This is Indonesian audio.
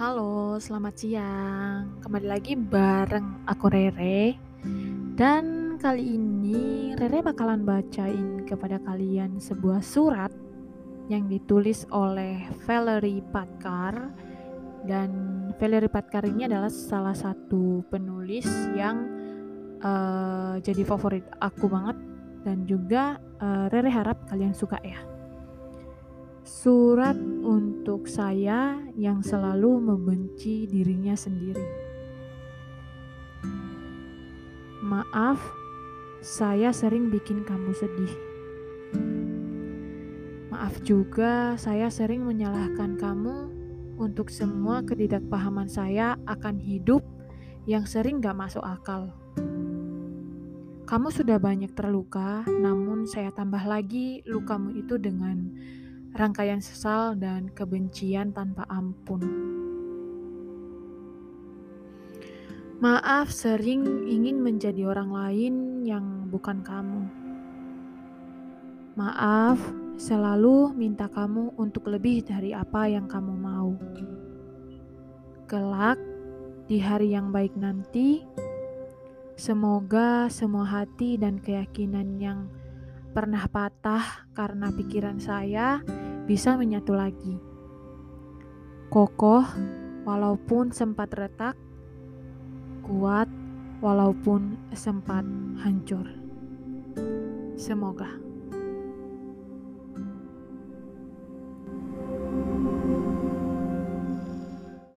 Halo, selamat siang. Kembali lagi bareng aku Rere. Dan kali ini Rere bakalan bacain kepada kalian sebuah surat yang ditulis oleh Valerie Patkar. Dan Valerie Patkar ini adalah salah satu penulis yang uh, jadi favorit aku banget dan juga uh, Rere harap kalian suka ya. Surat untuk saya yang selalu membenci dirinya sendiri. Maaf, saya sering bikin kamu sedih. Maaf juga, saya sering menyalahkan kamu untuk semua ketidakpahaman saya akan hidup yang sering gak masuk akal. Kamu sudah banyak terluka, namun saya tambah lagi lukamu itu dengan rangkaian sesal dan kebencian tanpa ampun. Maaf, sering ingin menjadi orang lain yang bukan kamu. Maaf, selalu minta kamu untuk lebih dari apa yang kamu mau. Kelak, di hari yang baik nanti, semoga semua hati dan keyakinan yang pernah patah karena pikiran saya bisa menyatu lagi. Kokoh walaupun sempat retak, kuat walaupun sempat hancur. Semoga.